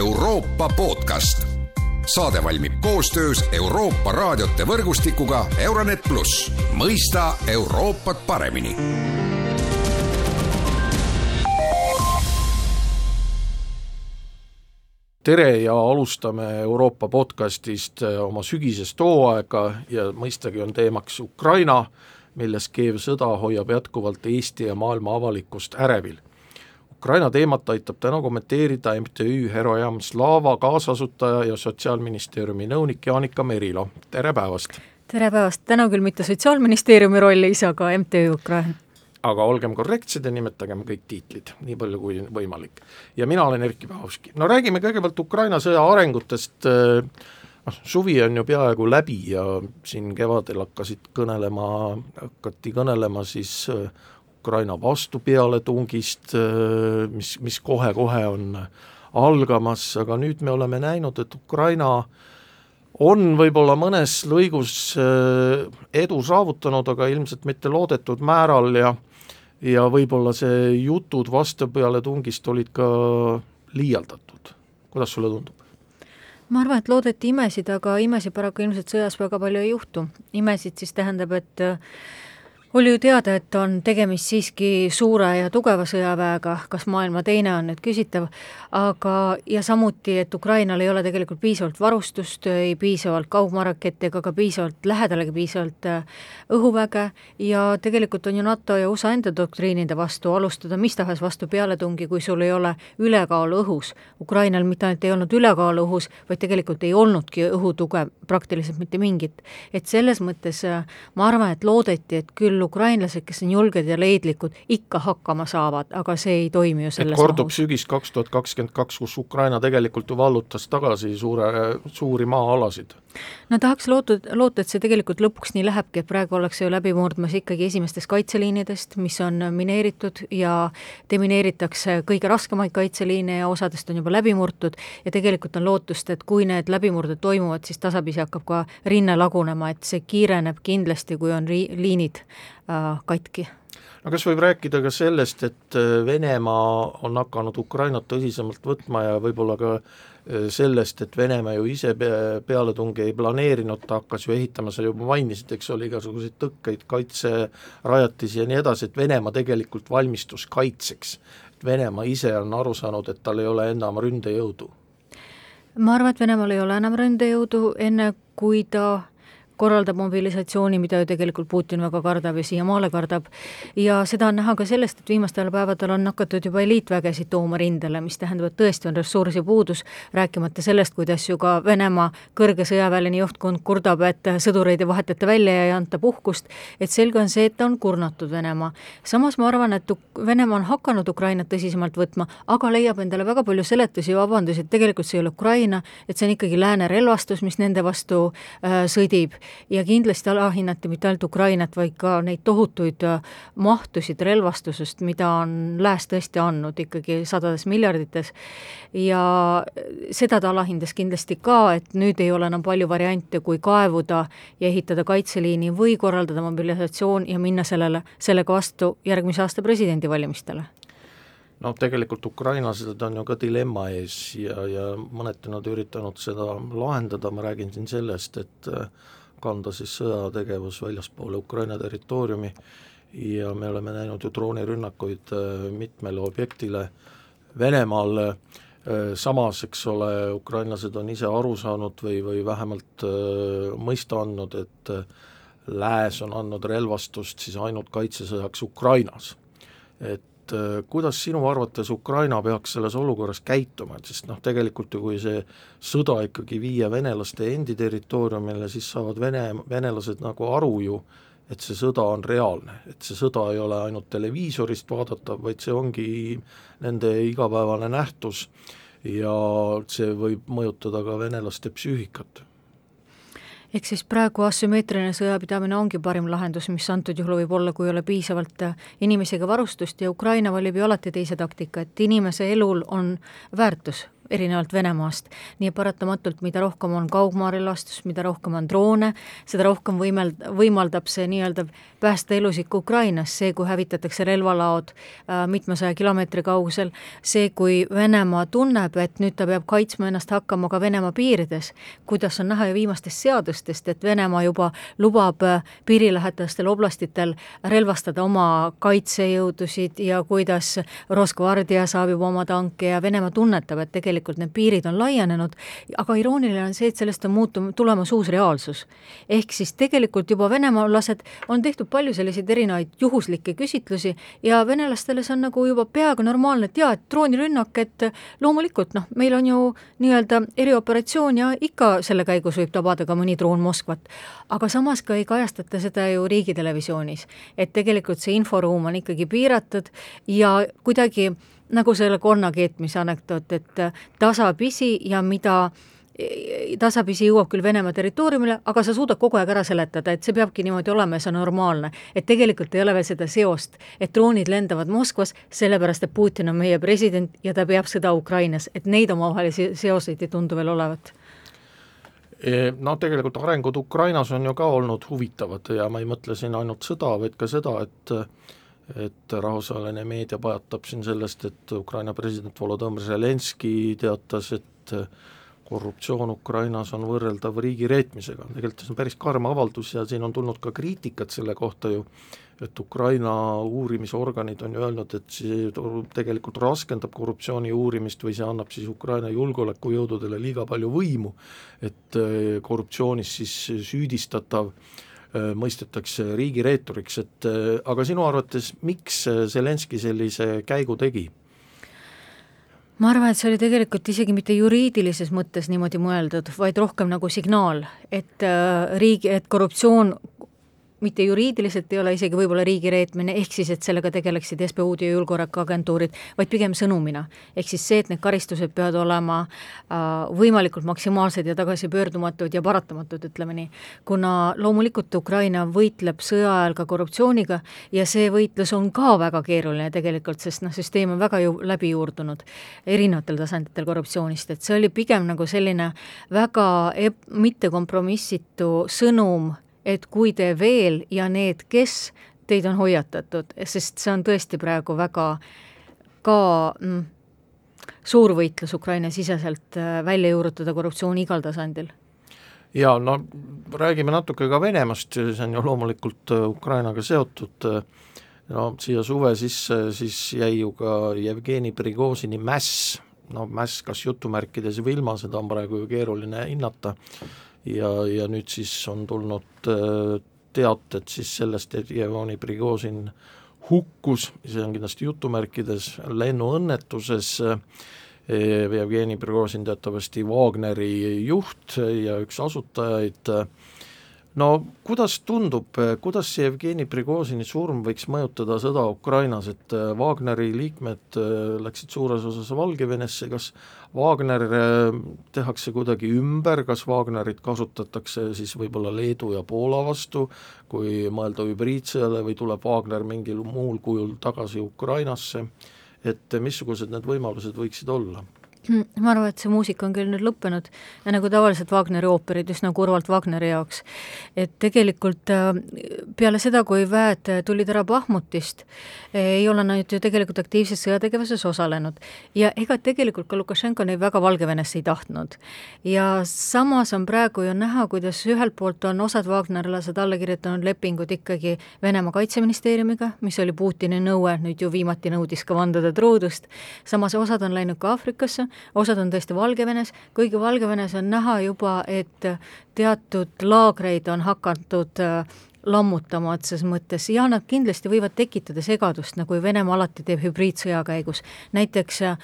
Euroopa podcast. saade valmib koostöös Euroopa raadiote võrgustikuga Euronet pluss, mõista Euroopat paremini tere ja alustame Euroopa podcastist äh, oma sügisest hooaega ja mõistagi on teemaks Ukraina, milles keev sõda hoiab jätkuvalt Eesti ja maailma avalikkust ärevil. Ukraina teemat aitab täna kommenteerida MTÜ Herojam Slava kaasasutaja ja Sotsiaalministeeriumi nõunik Jaanika Merilo, tere päevast! tere päevast, täna küll mitte Sotsiaalministeeriumi rollis, aga MTÜ Ukraina aga olgem korrektsed ja nimetagem kõik tiitlid, nii palju kui võimalik. ja mina olen Erkki Pahovski. no räägime kõigepealt Ukraina sõja arengutest, noh, suvi on ju peaaegu läbi ja siin kevadel hakkasid kõnelema, hakati kõnelema siis Ukraina vastupealetungist, äh, mis, mis kohe-kohe on algamas, aga nüüd me oleme näinud, et Ukraina on võib-olla mõnes lõigus äh, edu saavutanud, aga ilmselt mitte loodetud määral ja ja võib-olla see jutud vastupealetungist olid ka liialdatud, kuidas sulle tundub? ma arvan, et loodeti imesid, aga imesid paraku ilmselt sõjas väga palju ei juhtu. imesid siis tähendab, et oli ju teada, et on tegemist siiski suure ja tugeva sõjaväega, kas maailma teine on nüüd küsitav, aga, ja samuti, et Ukrainal ei ole tegelikult piisavalt varustust, ei piisavalt kaugmaarakette ega ka piisavalt, lähedalegi piisavalt äh, õhuväge ja tegelikult on ju NATO ja USA enda doktriinide vastu alustada mis tahes vastu pealetungi, kui sul ei ole ülekaalu õhus. Ukrainal mitte ainult ei olnud ülekaalu õhus, vaid tegelikult ei olnudki õhutuge praktiliselt mitte mingit. et selles mõttes äh, ma arvan, et loodeti, et küll küll ukrainlased, kes on julged ja leidlikud, ikka hakkama saavad, aga see ei toimi ju selles et kordub mahus. sügis kaks tuhat kakskümmend kaks, kus Ukraina tegelikult ju vallutas tagasi suure, suuri maa-alasid no tahaks loota, loota, et see tegelikult lõpuks nii lähebki, et praegu ollakse ju läbi murdmas ikkagi esimestest kaitseliinidest, mis on mineeritud ja demineeritakse kõige raskemaid kaitseliine ja osadest on juba läbi murtud ja tegelikult on lootust, et kui need läbimurded toimuvad, siis tasapisi hakkab ka rinne lagunema, et see kiireneb kindlasti, kui on ri-, liinid katki no kas võib rääkida ka sellest, et äh, Venemaa on hakanud Ukrainat tõsisemalt võtma ja võib-olla ka äh, sellest, et Venemaa ju ise pealetungi ei planeerinud, ta hakkas ju ehitama, sa juba mainisid, eks ole, igasuguseid tõkkeid, kaitserajatisi ja nii edasi, et Venemaa tegelikult valmistus kaitseks. et Venemaa ise on aru saanud, et tal ei ole enam ründejõudu ma arvan, et Venemaal ei ole enam ründejõudu, enne kui ta korraldab mobilisatsiooni, mida ju tegelikult Putin väga kardab ja siiamaale kardab, ja seda on näha ka sellest, et viimastel päevadel on hakatud juba eliitvägesid tooma rindele, mis tähendab, et tõesti on ressursi puudus, rääkimata sellest, kuidas ju ka Venemaa kõrge sõjaväeline juhtkond kurdab, et sõdureid ei vahetata välja ja ei anta puhkust, et selge on see, et ta on kurnatud Venemaa. samas ma arvan, et Venemaa on hakanud Ukrainat tõsisemalt võtma, aga leiab endale väga palju seletusi ja vabandusi, et tegelikult see ei ole Ukraina, et see on ikkagi lääne relvastus, mis nende vastu äh, sõdib ja kindlasti alahinnati mitte ainult Ukrainat, vaid ka neid tohutuid äh, mahtusid relvastusest, mida on Lääs tõesti andnud ikkagi sadades miljardites. Ja seda ta alahindas kindlasti ka, et nüüd ei ole enam palju variante, kui kaevuda ja ehitada kaitseliini või korraldada mobilisatsioon ja minna sellele, sellega vastu järgmise aasta presidendivalimistele. Noh, tegelikult ukrainlased on ju ka dilemma ees ja, ja mõneti nad üritanud seda lahendada, ma räägin siin sellest, et kanda siis sõjategevus väljaspoole Ukraina territooriumi ja me oleme näinud ju droonirünnakuid äh, mitmele objektile Venemaal, äh, samas, eks ole, ukrainlased on ise aru saanud või, või vähemalt äh, mõista andnud, et lääs on andnud relvastust siis ainult kaitsesõjaks Ukrainas. et et äh, kuidas sinu arvates Ukraina peaks selles olukorras käituma, et sest noh, tegelikult ju kui see sõda ikkagi viia venelaste endi territooriumile, siis saavad vene, venelased nagu aru ju, et see sõda on reaalne, et see sõda ei ole ainult televiisorist vaadatav, vaid see ongi nende igapäevane nähtus ja see võib mõjutada ka venelaste psüühikat ehk siis praegu asümmeetriline sõjapidamine ongi parim lahendus, mis antud juhul võib olla, kui ei ole piisavalt äh, inimesi ega varustust ja Ukraina valib ju alati teise taktika, et inimese elul on väärtus erinevalt Venemaast. nii et paratamatult, mida rohkem on kaugmaarelastust, mida rohkem on droone, seda rohkem võimel-, võimaldab see nii-öelda päästa elusid ka Ukrainas, see, kui hävitatakse relvalaod äh, mitmesaja kilomeetri kaugusel, see, kui Venemaa tunneb, et nüüd ta peab kaitsma ennast hakkama ka Venemaa piirides, kuidas on näha ju viimastest seadustest, et Venemaa juba lubab äh, piirilähedastel oblastitel relvastada oma kaitsejõudusid ja kuidas Rosgvardia saab juba oma tanke ja Venemaa tunnetab, et tegelikult need piirid on laienenud, aga irooniline on see, et sellest on muutunud, tulemas uus reaalsus. ehk siis tegelikult juba venemaalased, on tehtud palju selliseid erinevaid juhuslikke küsitlusi ja venelastele see on nagu juba peaaegu normaalne, et jaa, et droonirünnak, et loomulikult noh, meil on ju nii-öelda erioperatsioon ja ikka selle käigus võib tabada ka mõni droon Moskvat. aga samas ka ei kajastata seda ju riigitelevisioonis. et tegelikult see inforuum on ikkagi piiratud ja kuidagi nagu selle konna keetmise anekdoot, et tasapisi ja mida tasapisi jõuab küll Venemaa territooriumile, aga sa suudad kogu aeg ära seletada, et see peabki niimoodi olema ja see on normaalne. et tegelikult ei ole veel seda seost, et droonid lendavad Moskvas, sellepärast et Putin on meie president ja ta peab sõda Ukrainas, et neid omavahelisi seoseid ei tundu veel olevat e, no tegelikult arengud Ukrainas on ju ka olnud huvitavad ja ma ei mõtle siin ainult sõda, vaid ka seda, et et rahvusvaheline meedia pajatab siin sellest, et Ukraina president Volodõmõr Zelenskõi teatas, et korruptsioon Ukrainas on võrreldav riigireetmisega, tegelikult see on päris karm avaldus ja siin on tulnud ka kriitikat selle kohta ju, et Ukraina uurimisorganid on ju öelnud, et see tegelikult raskendab korruptsiooni uurimist või see annab siis Ukraina julgeolekujõududele liiga palju võimu, et korruptsioonis siis süüdistatav Äh, mõistetakse riigireeturiks, et äh, aga sinu arvates, miks äh, Zelenskõi sellise käigu tegi? ma arvan, et see oli tegelikult isegi mitte juriidilises mõttes niimoodi mõeldud, vaid rohkem nagu signaal, et riigi, et korruptsioon mitte juriidiliselt ei ole isegi võib-olla riigireetmine, ehk siis, et sellega tegeleksid SBU-d ja julgeolekuagentuurid, vaid pigem sõnumina. ehk siis see, et need karistused peavad olema äh, võimalikult maksimaalsed ja tagasipöördumatud ja paratamatud, ütleme nii. kuna loomulikult Ukraina võitleb sõja ajal ka korruptsiooniga ja see võitlus on ka väga keeruline tegelikult, sest noh, süsteem on väga ju läbi juurdunud erinevatel tasanditel korruptsioonist, et see oli pigem nagu selline väga eb-, mittekompromissitu sõnum et kui te veel ja need, kes teid on hoiatatud, sest see on tõesti praegu väga ka mm, suur võitlus Ukraina-siseselt äh, välja juurutada korruptsiooni igal tasandil. Jaa, no räägime natuke ka Venemaast, see on ju loomulikult äh, Ukrainaga seotud, no siia suve sisse siis jäi ju ka Jevgeni Prigožini mäss, no mäss kas jutumärkides või ilma, seda on praegu ju keeruline hinnata, ja, ja nüüd siis on tulnud äh, teated siis sellest, et Jevgeni Prigožin hukkus, see on kindlasti jutumärkides, lennuõnnetuses, äh, Jevgeni Prigožin teatavasti Wagneri juht ja üks asutajaid, no kuidas tundub, kuidas see Jevgeni Prigožini surm võiks mõjutada sõda Ukrainas, et äh, Wagneri liikmed läksid suures osas Valgevenesse, kas Wagner äh, tehakse kuidagi ümber, kas Wagnerit kasutatakse siis võib-olla Leedu ja Poola vastu, kui mõelda hübriidsõjale või tuleb Wagner mingil muul kujul tagasi Ukrainasse, et missugused need võimalused võiksid olla? Ma arvan, et see muusika on küll nüüd lõppenud ja nagu tavaliselt Wagneri ooperid üsna kurvalt Wagneri jaoks. et tegelikult äh, peale seda, kui väed tulid ära Bahmutist, ei ole nad ju tegelikult aktiivses sõjategevuses osalenud ja ega tegelikult ka Lukašenko neid väga Valgevenesse ei tahtnud. ja samas on praegu ju näha, kuidas ühelt poolt on osad wagnerlased alla kirjutanud lepingud ikkagi Venemaa kaitseministeeriumiga, mis oli Putini nõue, nüüd ju viimati nõudis ka vandade truudust, samas osad on läinud ka Aafrikasse, osad on tõesti Valgevenes, kuigi Valgevenes on näha juba, et teatud laagreid on hakatud äh, lammutama otseses mõttes ja nad kindlasti võivad tekitada segadust, nagu Venemaa alati teeb hübriidsõja käigus. näiteks äh,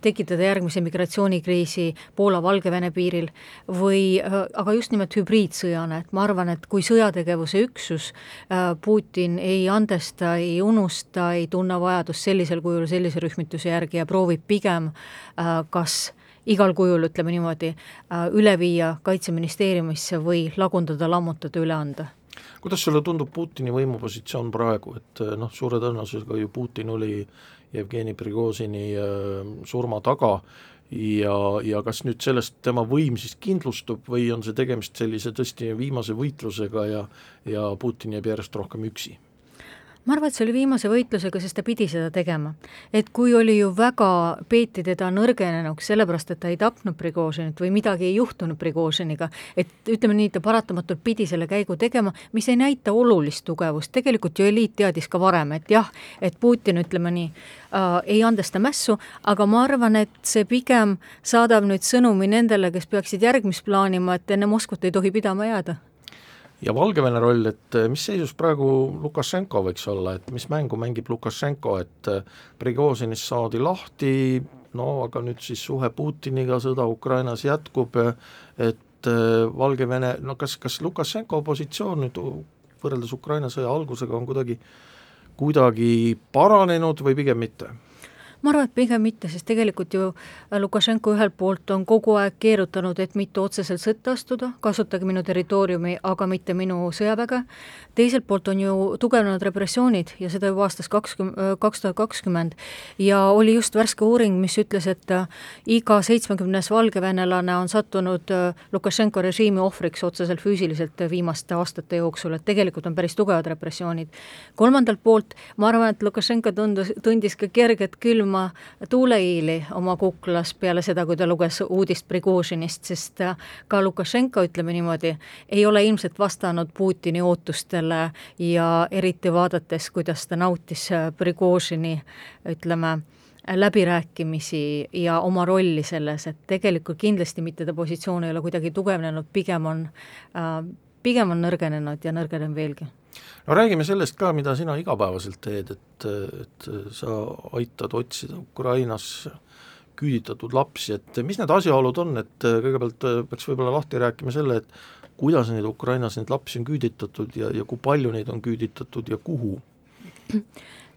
tekitada järgmise migratsioonikriisi Poola-Valgevene piiril või äh, aga just nimelt hübriidsõjana, et ma arvan, et kui sõjategevuse üksus äh, Putin ei andesta, ei unusta, ei tunne vajadust sellisel kujul sellise rühmituse järgi ja proovib pigem kas igal kujul, ütleme niimoodi, üle viia Kaitseministeeriumisse või lagundada, lammutada, üle anda kuidas sulle tundub Putini võimupositsioon praegu, et eh, noh, suure tõenäosusega ju Putin oli Jevgeni Prigožini eh, surma taga. Ja, ja kas nüüd sellest tema võim siis kindlustub või on see tegemist sellise tõesti viimase võitlusega ja ja Putin jääb järjest rohkem üksi ma arvan, et see oli viimase võitlusega, sest ta pidi seda tegema. et kui oli ju väga, peeti teda nõrgenenuks sellepärast, et ta ei tapnud Prigožinit või midagi ei juhtunud Prigožiniga, et ütleme nii, ta paratamatult pidi selle käigu tegema, mis ei näita olulist tugevust, tegelikult ju eliit teadis ka varem, et jah, et Putin, ütleme nii äh,, ei andesta mässu, aga ma arvan, et see pigem saadab nüüd sõnumi nendele, kes peaksid järgmist plaanima, et enne Moskvat ei tohi pidama jääda ja Valgevene roll, et eh, mis seisus praegu Lukašenko võiks olla, et mis mängu mängib Lukašenko, et eh, Prigožinist saadi lahti, no aga nüüd siis suhe Putiniga, sõda Ukrainas jätkub, et eh, Valgevene, no kas, kas Lukašenko positsioon nüüd võrreldes Ukraina sõja algusega on kuidagi, kuidagi paranenud või pigem mitte? Ma arvan, et pigem mitte, sest tegelikult ju äh, Lukašenko ühelt poolt on kogu aeg keerutanud, et mitte otseselt sõtta astuda, kasutage minu territooriumi, aga mitte minu sõjaväge, teiselt poolt on ju tugevnenud repressioonid ja seda juba aastast kakskümmend, äh, kaks tuhat kakskümmend, ja oli just värske uuring, mis ütles, et äh, iga seitsmekümnes valgevenelane on sattunud Lukašenko režiimi ohvriks otseselt füüsiliselt viimaste aastate jooksul, et tegelikult on päris tugevad repressioonid. kolmandalt poolt ma arvan, et Lukašenko tundus, tundis ka kerget külma ilma tuuleiili oma kuklas peale seda, kui ta luges uudist Prigožinist, sest ka Lukašenko, ütleme niimoodi, ei ole ilmselt vastanud Putini ootustele ja eriti vaadates, kuidas ta nautis Prigožini, ütleme, läbirääkimisi ja oma rolli selles, et tegelikult kindlasti mitte ta positsioon ei ole kuidagi tugevnenud, pigem on äh,, pigem on nõrgenenud ja nõrgeneb veelgi no räägime sellest ka, mida sina igapäevaselt teed, et, et sa aitad otsida Ukrainas küüditatud lapsi, et mis need asjaolud on, et kõigepealt peaks võib-olla lahti rääkima selle, et kuidas neid Ukrainas neid lapsi on küüditatud ja, ja kui palju neid on küüditatud ja kuhu?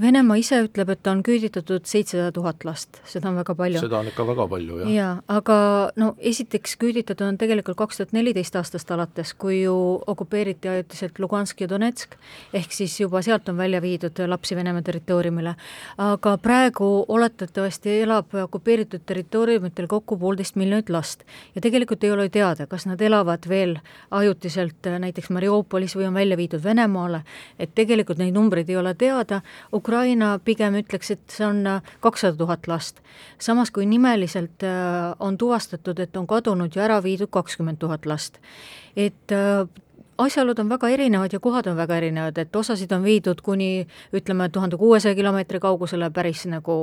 Venemaa ise ütleb, et on küüditatud seitsesada tuhat last, seda on väga palju. seda on ikka väga palju, jah. jaa, aga no esiteks küüditatud on tegelikult kaks tuhat neliteist aastast alates, kui ju okupeeriti ajutiselt Lugansk ja Donetsk, ehk siis juba sealt on välja viidud lapsi Venemaa territooriumile. aga praegu oletatavasti elab okupeeritud territooriumitel kokku poolteist miljonit last ja tegelikult ei ole teada, kas nad elavad veel ajutiselt näiteks Mariupolis või on välja viidud Venemaale, et tegelikult neid numbreid ei ole teada, Ukraina pigem ütleks, et see on äh, kakssada tuhat last. samas kui nimeliselt äh, on tuvastatud, et on kadunud ja ära viidud kakskümmend tuhat last. et äh, asjaolud on väga erinevad ja kohad on väga erinevad, et osasid on viidud kuni ütleme, tuhande kuuesaja kilomeetri kaugusele päris nagu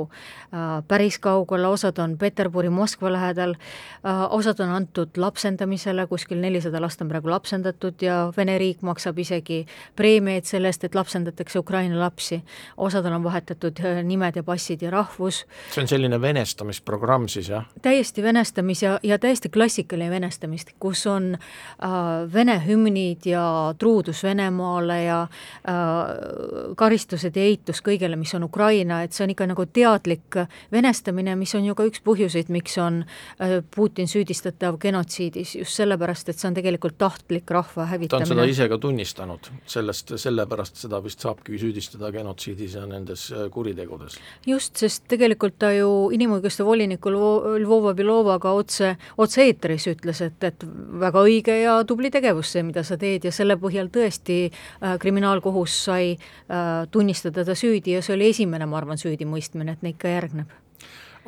äh, päris kaugele, osad on Peterburi, Moskva lähedal äh,, osad on antud lapsendamisele, kuskil nelisada last on praegu lapsendatud ja Vene riik maksab isegi preemiaid selle eest, et lapsendatakse Ukraina lapsi. osadel on vahetatud äh, nimed ja passid ja rahvus. see on selline venestamisprogramm siis, jah? täiesti venestamis ja, ja täiesti klassikaline venestamist, kus on äh, vene hümnid, ja truudus Venemaale ja äh, karistused ja eitus kõigele, mis on Ukraina, et see on ikka nagu teadlik venestamine, mis on ju ka üks põhjuseid, miks on äh, Putin süüdistatav genotsiidis, just sellepärast, et see on tegelikult tahtlik rahva hävitamine. ta on seda ise ka tunnistanud, sellest, sellepärast seda vist saabki süüdistada genotsiidis ja nendes äh, kuritegudes. just, sest tegelikult ta ju inimõiguste voliniku Lvova Belovaga otse, otse-eetris ütles, et, et väga õige ja tubli tegevus see, mida sa teed, teed ja selle põhjal tõesti äh, kriminaalkohus sai äh, tunnistada ta süüdi ja see oli esimene, ma arvan, süüdimõistmine, et neid ka järgneb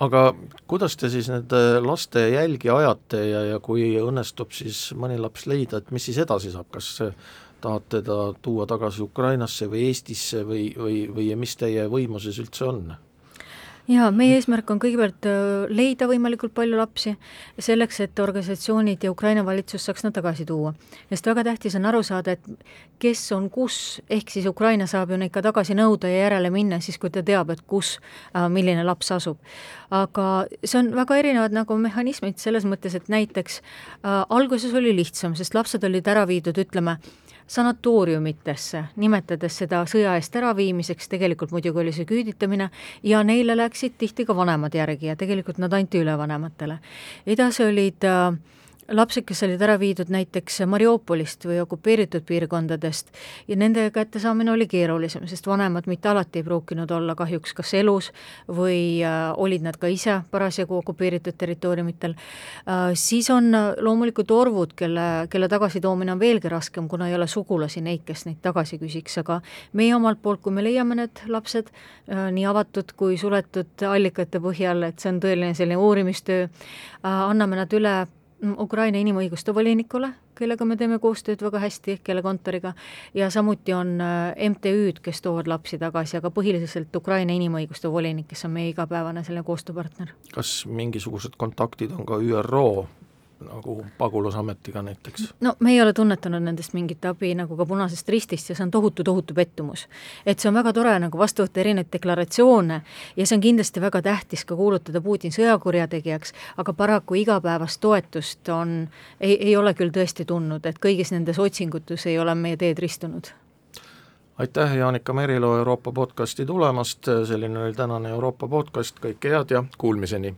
aga kuidas te siis nende laste jälgi ajate ja, ja kui õnnestub siis mõni laps leida, et mis siis edasi saab, kas tahate ta tuua tagasi Ukrainasse või Eestisse või, või, või mis teie võimuses üldse on? Jaa, meie eesmärk on kõigepealt äh, leida võimalikult palju lapsi, selleks et organisatsioonid ja Ukraina valitsus saaks nad tagasi tuua. sest väga tähtis on aru saada, et kes on kus, ehk siis Ukraina saab ju neid ka tagasi nõuda ja järele minna siis, kui ta teab, et kus, äh, milline laps asub. aga see on väga erinevad nagu mehhanismid selles mõttes, et näiteks äh, alguses oli lihtsam, sest lapsed olid ära viidud, ütleme, sanatooriumitesse, nimetades seda sõja eest äraviimiseks, tegelikult muidugi oli see küüditamine, ja neile läksid tihti ka vanemad järgi ja tegelikult nad anti üle vanematele. edasi olid äh, lapsed, kes olid ära viidud näiteks Mariupolist või okupeeritud piirkondadest ja nende kättesaamine oli keerulisem, sest vanemad mitte alati ei pruukinud olla kahjuks kas elus või äh, olid nad ka ise parasjagu okupeeritud territooriumitel. Äh,, siis on loomulikult orvud, kelle, kelle tagasitoomine on veelgi raskem, kuna ei ole sugulasi neid, kes neid tagasi küsiks, aga meie omalt poolt, kui me leiame need lapsed äh, nii avatud kui suletud allikate põhjal, et see on tõeline selline uurimistöö äh,, anname nad üle Ukraina inimõiguste volinikule, kellega me teeme koostööd väga hästi, kelle kontoriga, ja samuti on äh, MTÜ-d, kes toovad lapsi tagasi, aga põhiliselt Ukraina inimõiguste volinik, kes on meie igapäevane selline koostööpartner. kas mingisugused kontaktid on ka ÜRO nagu pagulasametiga näiteks? no me ei ole tunnetanud nendest mingit abi nagu ka Punasest Ristist ja see on tohutu, tohutu pettumus. et see on väga tore nagu vastu võtta erinevaid deklaratsioone ja see on kindlasti väga tähtis ka kuulutada Putin sõjakurjategijaks, aga paraku igapäevast toetust on, ei, ei ole küll tõesti tundnud, et kõigis nendes otsingutes ei ole meie teed ristunud aitäh, Jaanika Merilo Euroopa podcasti tulemast, selline oli tänane Euroopa podcast, kõike head ja kuulmiseni!